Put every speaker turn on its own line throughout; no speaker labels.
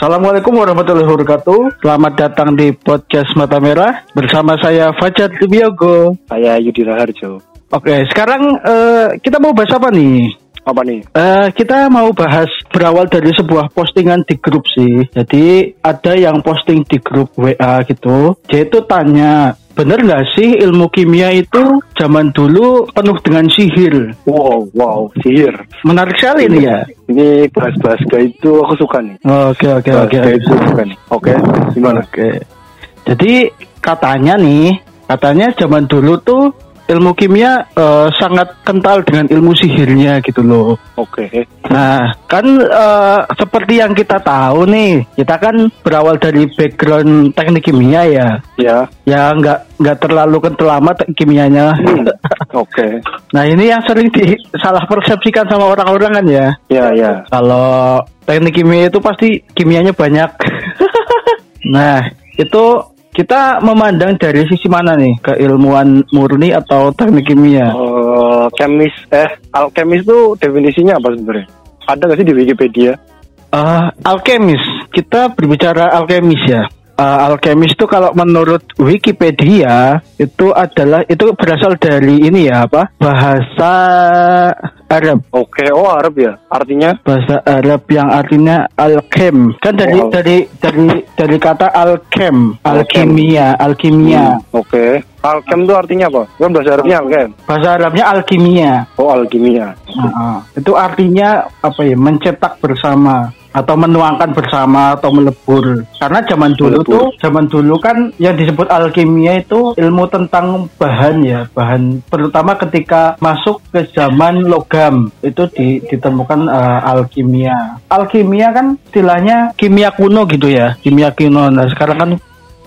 Assalamualaikum warahmatullahi wabarakatuh. Selamat datang di podcast Mata Merah bersama saya Fajar Tibiogo.
Saya Yudi Raharjo.
Oke, sekarang eh, kita mau bahas apa nih?
Apa nih?
Eh, kita mau bahas berawal dari sebuah postingan di grup sih. Jadi ada yang posting di grup WA gitu. Dia itu tanya, bener nggak sih ilmu kimia itu zaman dulu penuh dengan sihir?
Wow, wow, sihir.
Menarik sekali nih ya.
Ini bahas-bahas kayak itu aku suka nih.
Oke oke oke.
itu suka nih. Oke, gimana?
Oke. Jadi katanya nih, katanya zaman dulu tuh ilmu kimia eh, sangat kental dengan ilmu sihirnya gitu loh.
Oke.
Nah, kan eh, seperti yang kita tahu nih, kita kan berawal dari background teknik kimia ya.
Ya.
Ya nggak nggak terlalu kental amat kimianya.
Hmm. Oke.
Nah ini yang sering disalah persepsikan sama orang-orang kan ya.
Ya, ya.
Kalau teknik kimia itu pasti kimianya banyak. nah, itu kita memandang dari sisi mana nih? Keilmuan murni atau teknik kimia?
Eh, kemis eh alkemis itu definisinya apa sebenarnya? Ada nggak sih di Wikipedia?
Eh, alkemis. Kita berbicara alkemis ya. Eh, alkemis itu kalau menurut Wikipedia itu adalah itu berasal dari ini ya apa? Bahasa Arab.
Oke, oh Arab ya. Artinya?
bahasa Arab yang artinya alkem kan dari
Oh.
dari dari dari kata alkem alkimia alkimia
Hmm, Oke. Alkem itu artinya apa? Kan bahasa Arabnya alkem.
bahasa Arabnya alkimia
Oh, alkimia.
Heeh. itu artinya apa ya mencetak bersama atau menuangkan bersama atau melebur karena zaman dulu
Melebur.
tuh zaman dulu kan yang disebut alkimia itu ilmu tentang bahan ya bahan terutama ketika masuk ke zaman logam itu di- ditemukan eh, alkimia alkimia kan istilahnya kimia kuno gitu ya kimia kuno nah sekarang kan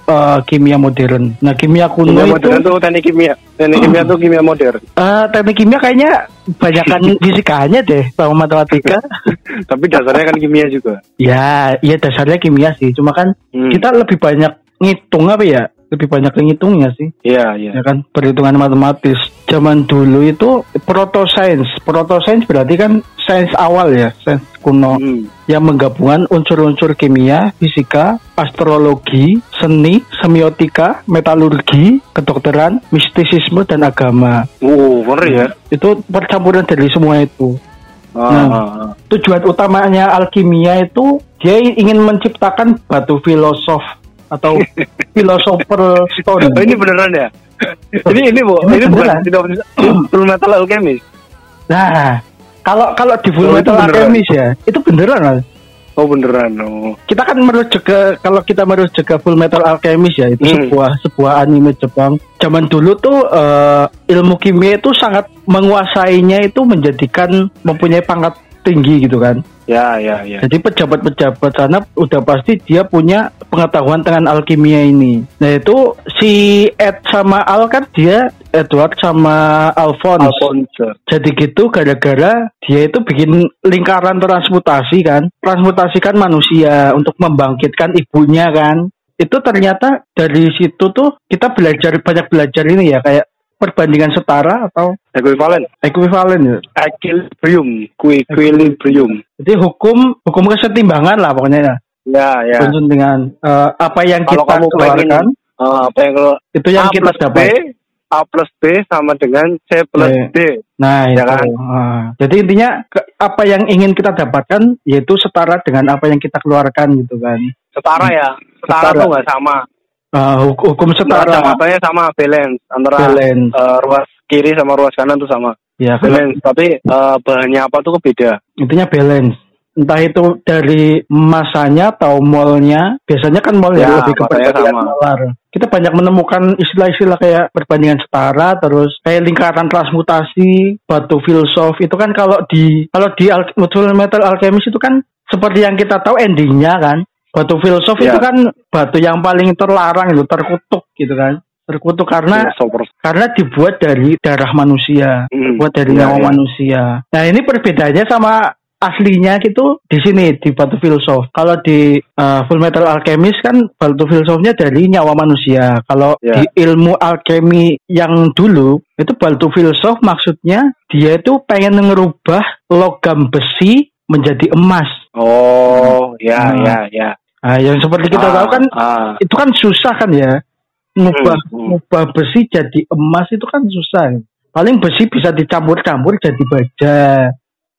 eh, kimia modern nah kimia kuno
Kimia
itu
modern tuh teknik kimia. Teknik kimia tuh kimia modern.
eh, teknik kimia kayaknya banyakkan fisikanya deh sama matematika
Tapi dasarnya kan kimia juga.
Ya, ya dasarnya kimia sih. Cuma kan
Hmm.
kita lebih banyak ngitung apa ya? Lebih banyak ngitungnya sih.
Iya, iya.
Ya kan perhitungan matematis. Zaman dulu itu proto science. Proto science berarti kan sains awal ya, sains kuno
Hmm.
yang menggabungkan unsur-unsur kimia, fisika, astrologi, seni, semiotika, metalurgi, kedokteran, mistisisme dan agama.
Uh, ngeri ya.
Itu percampuran dari semua itu.
Ah,
Nah.
ah, ah.
tujuan utamanya alkimia itu dia ingin menciptakan batu filosof atau philosopher stone.
Oh, ini beneran ya? Ini ini bu,
Ini
ini, bukan tidak full metal alchemist.
Nah, kalau kalau di Full
Oh,
Metal. Alchemist ya, itu beneran Mas.
Oh beneran. Oh.
Kita kan merujuk ke kalau kita merujuk ke Full Metal Alchemist ya, itu
Hmm.
sebuah sebuah anime Jepang. Zaman dulu tuh eh, ilmu kimia itu sangat menguasainya itu menjadikan mempunyai pangkat tinggi gitu kan.
Ya ya ya.
Jadi pejabat-pejabat sana udah pasti dia punya pengetahuan dengan alkimia ini. Nah itu si Ed sama Al kan dia Edward sama Alphonse.
Alphonse.
Jadi gitu gara-gara dia itu bikin lingkaran transmutasi kan, transmutasikan manusia untuk membangkitkan ibunya kan. Itu ternyata dari situ tuh kita belajar banyak belajar ini ya kayak perbandingan setara atau
Equivalen.
ekuivalen ya.
Equilibrium. Qui- Equilibrium.
Jadi hukum hukum kesetimbangan lah pokoknya ya.
Ya ya.
Dengan eh, apa yang
Kalau
kita
kamu
keluarkan
pengen ah, apa yang kalau
itu yang
A
kita
B,
dapat.
A plus B sama dengan C plus
Iya.
D.
Nah,
Ya
itu.
kan?
Ah. jadi intinya ke- apa yang ingin kita dapatkan yaitu setara dengan apa yang kita keluarkan gitu kan.
Setara ya. Setara,
Setara.
tuh nggak sama.
Huk- hukum setara
Kacamatannya sama balance antara
balance.
eh, ruas kiri sama ruas kanan tuh sama.
Ya, kalau
Balance. Tapi eh, bahannya apa tuh beda.
intinya balance. Entah itu dari masanya atau molnya. Biasanya kan mall ya, lebih ke perbandingan. Kita banyak menemukan istilah-istilah kayak perbandingan setara, terus kayak lingkaran transmutasi, batu filsuf. Itu kan kalau di kalau di al- metal alchemist itu kan seperti yang kita tahu endingnya kan. Batu filsuf
Ya.
itu kan batu yang paling terlarang itu, terkutuk gitu kan. Terkutuk karena
Super.
karena dibuat dari darah manusia
Hmm.
buat dari
Ya,
nyawa
ya.
manusia. Nah ini perbedaannya sama aslinya gitu di sini di batu filsuf. Kalau di uh, Full Metal Alchemist kan batu filsufnya dari nyawa manusia. Kalau
Ya.
di ilmu alkemi yang dulu itu batu filsuf maksudnya dia itu pengen ngerubah logam besi menjadi emas.
Oh, ya,
Hmm.
ya, ya.
Nah, yang seperti kita
Ah,
tahu kan
ah.
itu kan susah kan ya. Ngubah
Hmm, hmm.
ngubah besi jadi emas itu kan susah. Paling besi bisa dicampur-campur jadi baja.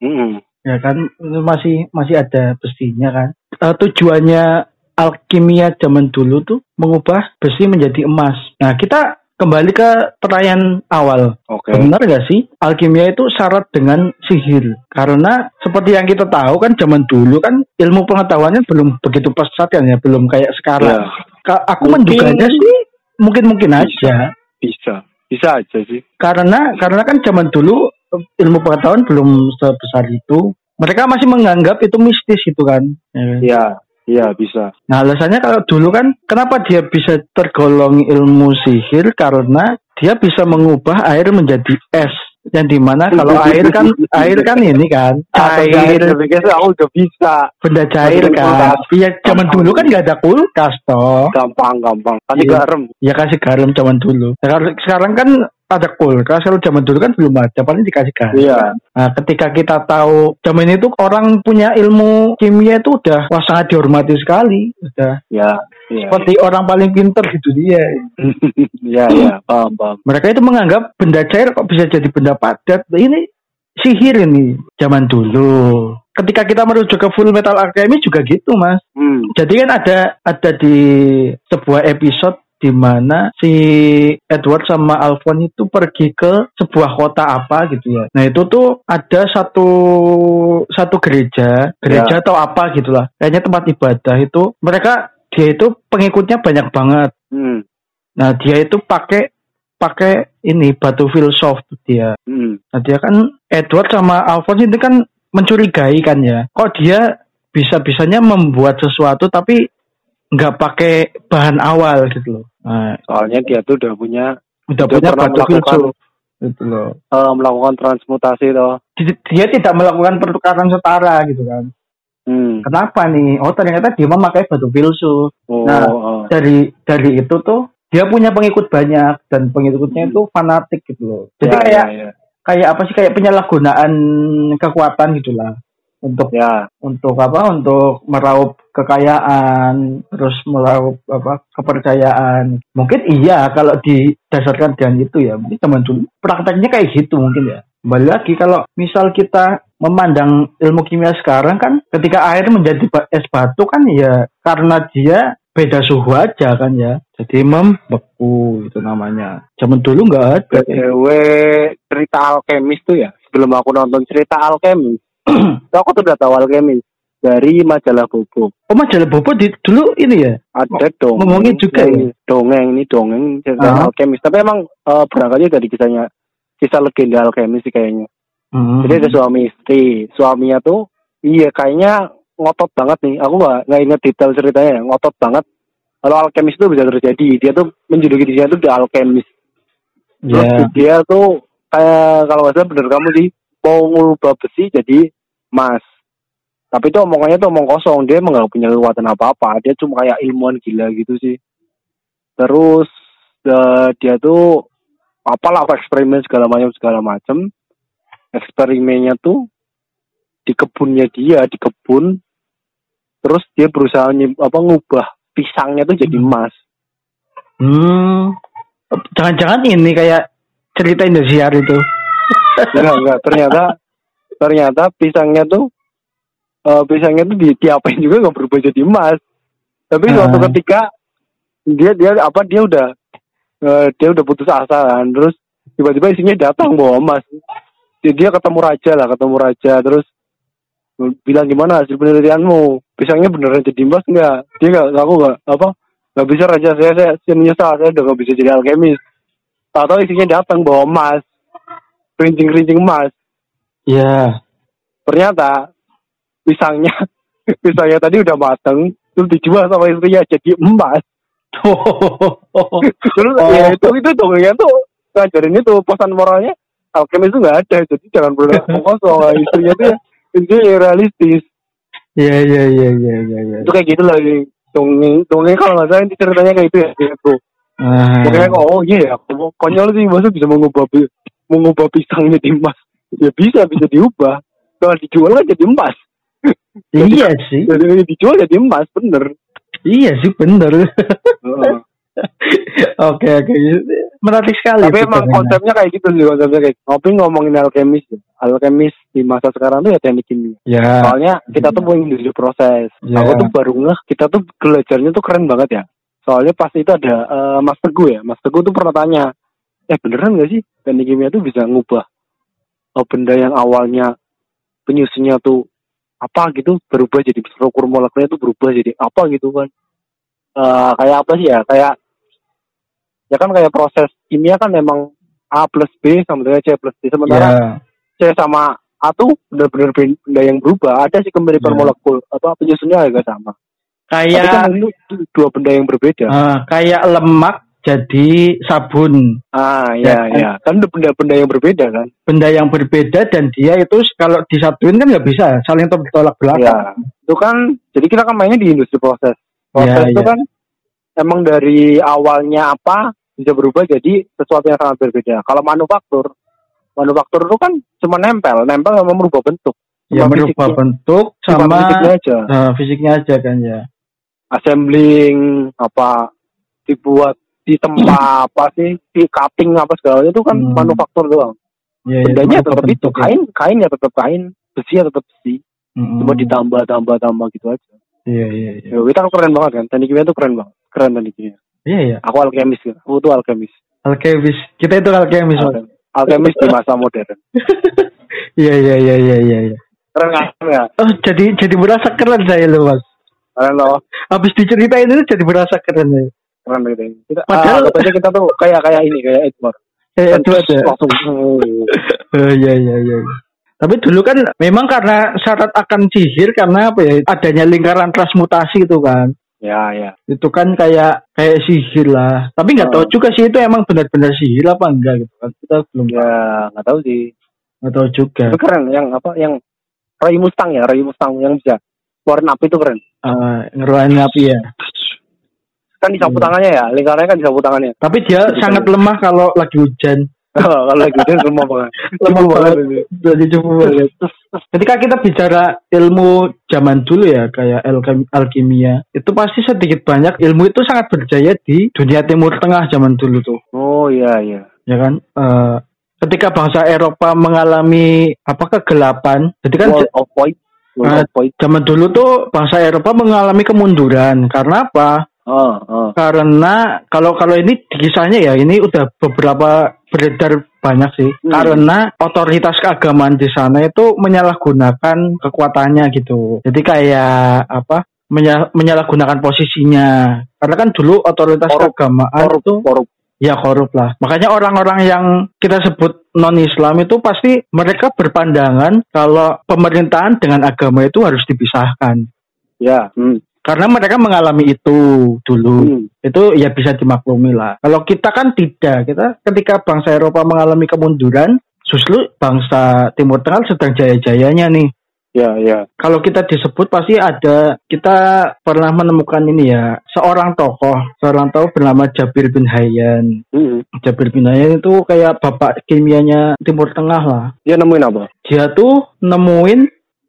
Mm-mm.
Ya kan masih masih ada besinya kan. Eh, tujuannya alkimia zaman dulu tuh mengubah besi menjadi emas. Nah, kita kembali ke pertanyaan awal.
Oke.
Benar gak sih alkimia itu syarat dengan sihir? Karena seperti yang kita tahu kan zaman dulu kan ilmu pengetahuannya belum begitu pesat kan ya, belum kayak
Ya,
sekarang. Ka- Aku
Mungkin-
menduganya sih mungkin-mungkin aja.
bisa. Bisa aja sih.
Karena karena kan zaman dulu eh, ilmu pengetahuan belum sebesar itu. Mereka masih menganggap itu mistis gitu kan. Ya kan?
Iya, bisa.
Nah alasannya kalau dulu kan kenapa dia bisa tergolong ilmu sihir karena dia bisa mengubah air menjadi es. Yang di mana kalau air kan air kan ini kan cair
aku udah bisa.
benda cair kan. Iya zaman dulu kan nggak ada kulkas toh.
Gampang, gampang. Tadi
Iya.
garam.
Ya kasih garam zaman dulu. Sekarang, sekarang kan ada kulkas. Kalau zaman dulu kan belum ada. Paling dikasih garam.
Iya.
Nah, ketika kita tahu zaman itu orang punya ilmu kimia itu udah wah sangat dihormati sekali. Udah
Ya, iya.
seperti orang paling pinter gitu dia.
Iya, iya. Paham, paham.
Mereka itu menganggap benda cair kok bisa jadi benda padat. Ini sihir ini zaman dulu. Ketika kita merujuk ke Full Metal Alchemist juga gitu, Mas.
Hmm.
Jadi kan ada ada di sebuah episode di mana si Edward sama Alphon itu pergi ke sebuah kota apa gitu ya. Nah itu tuh ada satu satu gereja, gereja atau apa gitulah. Kayaknya tempat ibadah itu mereka dia itu pengikutnya banyak banget.
Hmm.
Nah dia itu pakai pakai ini batu filsuf dia.
Hmm.
Nah dia kan Edward sama Alphonse itu kan mencurigai kan ya. Kok dia bisa-bisanya membuat sesuatu tapi nggak pakai bahan awal gitu loh. Nah,
Soalnya dia tuh udah punya
udah
Dia
punya batu
melakukan-
filsuf gitu loh.
eh, melakukan transmutasi toh.
Di- Dia tidak melakukan pertukaran setara gitu kan.
Hmm.
Kenapa nih? Oh ternyata dia memakai batu filsuf.
Oh,
Nah,
oh.
Dari dari itu tuh dia punya pengikut banyak dan pengikutnya
Hmm.
itu fanatik gitu loh. Jadi
Ya,
kayak
ya,
kayak apa sih kayak penyalahgunaan kekuatan gitulah untuk
ya.
untuk apa? Untuk meraup kekayaan terus meraup apa? Kepercayaan. Mungkin iya kalau didasarkan dengan itu ya. Mungkin teman dulu prakteknya kayak gitu mungkin ya. Kembali lagi kalau misal kita memandang ilmu kimia sekarang kan ketika air menjadi es batu kan ya karena dia beda suhu aja kan ya. Jadi membeku itu namanya. Zaman dulu nggak ada.
BTW cerita alkemis tuh ya. Sebelum aku nonton cerita alkemis, aku tuh udah tahu alkemis dari majalah Bobo.
oh majalah bobo di, dulu ini ya
Ada dong.
ngomongin juga ya?
Dongeng ini dongeng cerita
Ah.
alkemis. Tapi emang eh, berangkatnya dari kisahnya kisah legenda alkemis sih kayaknya.
Hmm.
Jadi ada suami istri. Suaminya tuh iya kayaknya ngotot banget nih. Aku nggak nggak inget detail ceritanya. ya. Ngotot banget. Kalau alkemis itu bisa terjadi. Dia tuh menjuluki dirinya tuh the alkemis. Terus
ya
dia tuh kayak kalau nggak salah bener kamu sih mau ngubah besi jadi emas. Tapi itu omongannya tuh omong kosong. Dia emang nggak punya kekuatan apa-apa. Dia cuma kayak ilmuwan gila gitu sih. Terus eh, dia tuh apalah eksperimen segala macam segala macam. Eksperimennya tuh di kebunnya dia di kebun. Terus dia berusaha apa ngubah pisangnya tuh jadi emas.
Hmm. Jangan-jangan ini kayak cerita Indosiar itu.
Enggak enggak. Ternyata ternyata pisangnya tuh eh, pisangnya tuh di diapain juga nggak berubah jadi emas. Tapi
Ah.
suatu ketika dia dia apa dia udah eh, dia udah putus asa kan. Terus tiba-tiba isinya datang bawa emas. Dia, dia ketemu raja lah ketemu raja. Terus bilang gimana hasil penelitianmu? Pisangnya beneran jadi emas enggak dia nggak aku nggak apa nggak bisa raja. Saya saya, saya menyesal. Saya udah nggak bisa jadi alkemis. Atau isinya datang bawa emas kerincing-kerincing emas
Ya.
ternyata pisangnya pisangnya tadi udah mateng terus dijual sama istrinya jadi emas terus
Oh.
ya itu itu dongengnya tuh ngajarin itu pesan moralnya alkemis itu nggak ada jadi jangan ngomong kosong istrinya tuh ya itu yang realistis
Iya iya iya iya iya. Ya.
itu kayak gitu lah ini. dongeng dongeng kalau nggak salah ini ceritanya kayak itu ya gitu
Ah.
Pokoknya kok oh iya ya konyol sih masa bisa mengubah mengubah pisang jadi emas ya bisa bisa diubah kalau dijual kan jadi emas
Iya sih.
jadi dijual jadi emas bener
iya sih bener. Oke oke. Menarik sekali.
Tapi emang konsepnya kayak gitu sih konsepnya kayak ngopi ngomongin alkemis. Alkemis di masa sekarang tuh ya teknik kimia.
Ya.
Soalnya kita tuh punya industri proses.
Ya.
Aku tuh baru ngeh kita tuh belajarnya tuh keren banget ya. Soalnya pas itu ada eh, Mas Teguh ya. Mas Teguh tuh pernah tanya, eh beneran gak sih teknik kimia tuh bisa ngubah eh, benda yang awalnya penyusunnya tuh apa gitu berubah jadi struktur molekulnya tuh berubah jadi apa gitu kan. Eh, kayak apa sih ya? Kayak ya kan kayak proses kimia kan memang A plus B sama dengan C plus D sementara
Ya.
C sama A tuh benar-benar benda yang berubah. Ada sih kemiripan
Ya.
molekul apa penyusunnya agak sama. Tapi
Kayak
kan itu du- dua benda yang berbeda.
eh, kayak lemak jadi sabun.
Ah
Ya,
ya ya kan itu benda-benda yang berbeda kan.
Benda yang berbeda dan dia itu kalau disatuin kan nggak bisa saling tolak belakang.
Ya itu kan jadi kita kan mainnya di industri proses. Proses
Ya,
itu
ya.
kan emang dari awalnya apa bisa berubah jadi sesuatu yang sangat berbeda. Kalau manufaktur manufaktur itu kan cuma nempel, nempel memang merubah bentuk.
Ya
Cuma
merubah
fisiknya-
bentuk sama
fisiknya aja.
eh, fisiknya aja kan ya.
assembling apa dibuat di tempat apa sih di cutting apa segala itu kan
Hmm.
manufaktur doang
Ya, ya,
bendanya
merubah
tetap itu
ya.
kain kain ya tetap kain besi ya tetap besi
Mm-mm.
cuma ditambah tambah tambah gitu aja
Iya iya iya.
ya, kita keren banget kan teknik kimia itu keren banget keren teknik kimia
Iya iya.
aku alkemis kan aku tuh alkemis
Alkemis. Kita itu alkemis.
Alkemis, alkemis di masa modern
Iya iya iya iya iya. iya.
keren nggak nggak
Oh jadi jadi merasa keren saya loh mas.
keren loh
Habis diceritain itu jadi merasa keren ya.
Keren gitu kita
Padahal-
ah, aja kita tuh kayak kayak ini kayak Edward
Eh, aja.
langsung oh.
Oh, iya iya iya. Tapi dulu kan memang karena syarat akan sihir karena apa ya adanya lingkaran transmutasi itu kan.
ya ya
Itu kan kayak kayak sihir lah. Tapi nggak
Oh.
tahu juga sih itu emang benar-benar sihir apa enggak gitu kan. Kita belum
ya nggak tahu sih
nggak tahu juga.
itu keren yang apa yang Ray Mustang ya Ray Mustang yang bisa keluarin api itu keren
Eh, ngeruain api ya.
Kan disapu
Hmm.
tangannya ya lingkarannya kan disapu tangannya
Tapi dia sangat lemah kalau lagi hujan.
kalau lagi hujan lemah banget
Lemah banget. Jadi cukup banget. Ketika kita bicara ilmu zaman dulu ya kayak alkimia, itu pasti sedikit banyak ilmu itu sangat berjaya di dunia Timur Tengah zaman dulu tuh,
oh iya iya
ya kan? Eh, ketika bangsa Eropa mengalami apa kegelapan, jadi kan
World of Void World
Ah.
of Void
zaman dulu tuh bangsa Eropa mengalami kemunduran karena apa?
Oh oh
Karena kalau kalau ini kisahnya ya ini udah beberapa beredar banyak sih.
Hmm.
Karena otoritas keagamaan di sana itu menyalahgunakan kekuatannya gitu. Jadi kayak apa? menya- menyalahgunakan posisinya. Karena kan dulu otoritas
Korup.
keagamaan
korup
itu
korup
ya korup lah. Makanya orang-orang yang kita sebut non Islam itu pasti mereka berpandangan kalau pemerintahan dengan agama itu harus dipisahkan.
ya hmm.
Karena mereka mengalami itu dulu
Hmm.
itu ya bisa dimaklumi lah. Kalau kita kan tidak, kita ketika bangsa Eropa mengalami kemunduran, justru bangsa Timur Tengah sedang jaya-jayanya nih.
ya ya
Kalau kita disebut pasti ada kita pernah menemukan ini ya seorang tokoh, seorang tokoh bernama Jabir bin Hayyan.
Hmm.
Jabir bin Hayyan itu kayak bapak kimianya Timur Tengah lah.
dia nemuin apa
Dia tuh nemuin,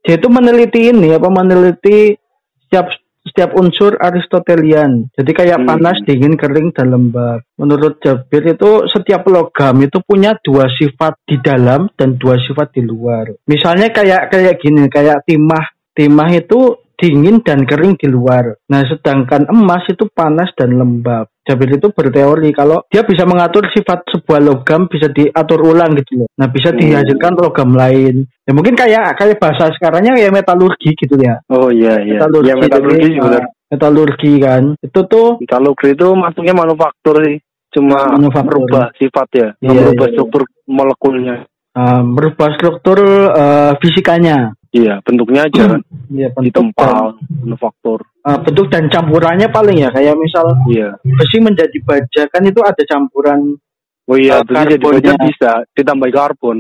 dia tuh meneliti ini apa meneliti setiap setiap unsur Aristotelian. Jadi kayak
Hmm.
panas, dingin, kering, dan lembab. Menurut Jabir itu setiap logam itu punya dua sifat di dalam dan dua sifat di luar. Misalnya kayak kayak gini, kayak timah. Timah itu dingin dan kering di luar. Nah, sedangkan emas itu panas dan lembab. Jabir itu berteori kalau dia bisa mengatur sifat sebuah logam bisa diatur ulang gitu loh. Nah, bisa
Hmm.
dihasilkan logam lain. Ya mungkin kayak kayak bahasa sekarangnya kayak metalurgi gitu ya.
oh iya iya
Metalurgi,
ya metalurgi
jadi,
benar
uh, metalurgi kan. Itu tuh
metalurgi itu masuknya manufaktur sih cuma
Manufaktur.
merubah sifat ya
Iya,
merubah
iya, iya.
struktur molekulnya
uh, merubah struktur uh, fisikanya.
iya bentuknya aja. Kan
Ya,
di
bentuk dan,
tempat manufaktur.
Uh, bentuk dan campurannya paling ya kayak misal
iya.
besi menjadi baja kan itu ada campuran
oh iya
Uh,
besi jadi baja bisa ditambah karbon.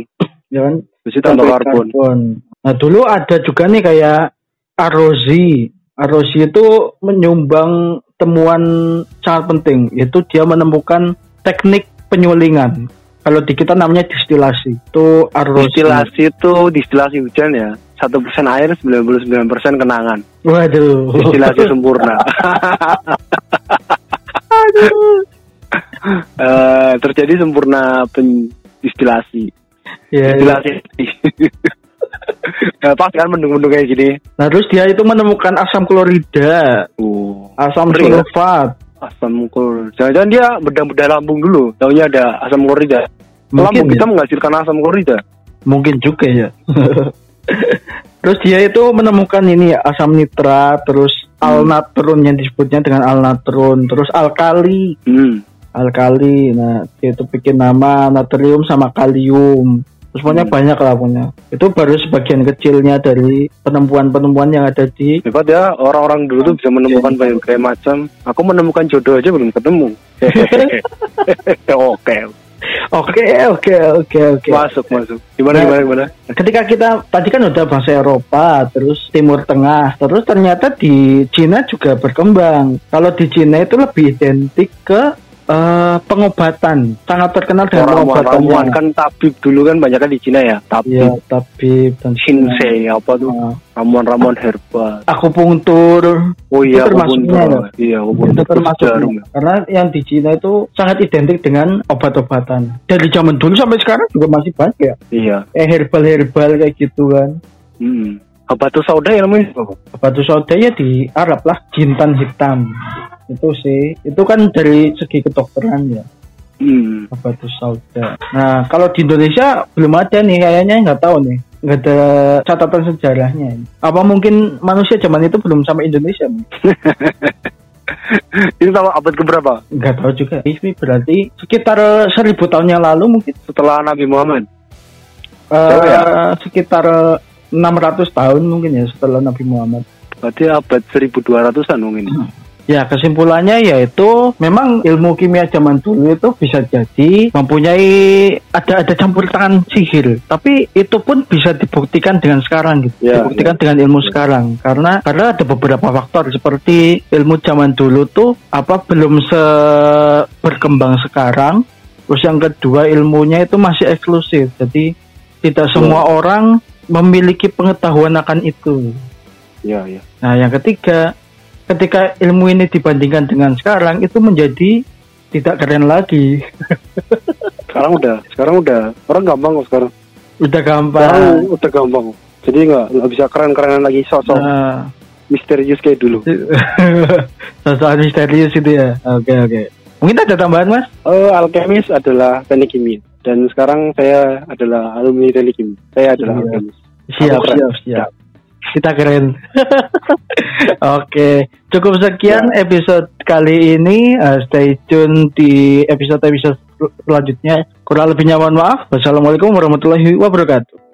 Ya kan?
Besi tambah
Sampai
karbon.
Nah dulu ada juga nih kayak Arozi. Arozi itu menyumbang temuan sangat penting, yaitu dia menemukan teknik penyulingan. Kalau di kita namanya distilasi. Itu Arozi.
distilasi itu distilasi hujan ya satu persen air 99% kenangan
Waduh.
distilasi sempurna Eh, terjadi sempurna pendistilasi
Ya, ya.
distilasi Eh, pas kan mendung-mendung kayak gini
Nah, terus dia itu menemukan asam klorida,
uh,
asam
ya?
sulfat.
Asam klor jangan-jangan dia bedah-bedah lambung dulu taunya ada asam klorida lambung
Mungkin
kita
ya.
menghasilkan asam klorida
Mungkin juga ya. terus dia itu menemukan ini ya, asam nitrat, terus alnatron yang disebutnya dengan alnatron, terus alkali,
hmm.
alkali. Nah, dia itu bikin nama natrium sama kalium. Terus pokoknya
Hmm.
banyak lah pokoknya. Itu baru sebagian kecilnya dari penemuan-penemuan yang ada di
hebat ya orang-orang dulu tuh bisa menemukan banyak macam aku menemukan jodoh aja belum ketemu oke
Oke, oke, oke, oke.
masuk masuk gimana
Nah,
gimana gimana
ketika kita tadi kan udah bahasa Eropa, terus Timur Tengah, terus ternyata di Cina juga berkembang. Kalau di Cina itu lebih identik ke eh, pengobatan, sangat terkenal dengan
ramuan
pengobatannya.
kan tabib dulu kan banyak kan di Cina ya
Ya,
tabib
tabib dan
shinsei apa tuh?
Eh,
ramuan-ramuan herbal.
akupunktur.
Oh iya
Itu termasuknya ya?
iya
itu termasuk
jarum
karena yang di Cina itu sangat identik dengan obat-obatan. Dari zaman dulu sampai sekarang juga masih banyak ya?
Iya.
Eh herbal-herbal kayak gitu kan.
Hmm. Habatus sauda ya namanya
batu soda ya di Arab lah jintan hitam itu sih. Itu kan dari segi kedokteran ya.
Hmm.
batu sauda nah kalau di Indonesia belum ada nih kayaknya nggak tahu nih. Nggak ada catatan sejarahnya apa mungkin manusia zaman itu belum sampai Indonesia
ini tahu abad keberapa?
Nggak tahu juga. Ini berarti sekitar seribu tahun yang lalu mungkin.
Setelah Nabi Muhammad? Jauh ya?
sekitar 600 tahun mungkin ya setelah Nabi Muhammad.
Berarti abad 1200an mungkin
Ya kesimpulannya yaitu memang ilmu kimia zaman dulu itu bisa jadi mempunyai ada ada campur tangan sihir, tapi itu pun bisa dibuktikan dengan sekarang gitu,
Ya,
dibuktikan dengan ilmu sekarang. Karena karena ada beberapa faktor seperti ilmu zaman dulu tuh apa belum se berkembang sekarang, terus yang kedua ilmunya itu masih eksklusif, jadi tidak semua orang memiliki pengetahuan akan itu.
iya iya
Nah, yang ketiga, ketika ilmu ini dibandingkan dengan sekarang itu menjadi tidak keren lagi.
sekarang udah sekarang udah orang gampang kok sekarang
Udah
sekarang
gampang.
udah gampang jadi nggak nggak bisa keren-kerenan lagi sosok
Nah,
misterius kayak dulu
sosok misterius itu ya. Oke, oke. Mungkin ada tambahan, Mas?
Eh, alkemis adalah teknik kimia dan sekarang saya adalah alumni teknik kimia saya adalah
Iya.
alkemis
Siap, siap, siap. Kita keren. Oke, cukup sekian episode kali ini. Eh, stay tune di episode-episode selanjutnya. Kurang lebihnya mohon maaf. Wassalamualaikum warahmatullahi wabarakatuh.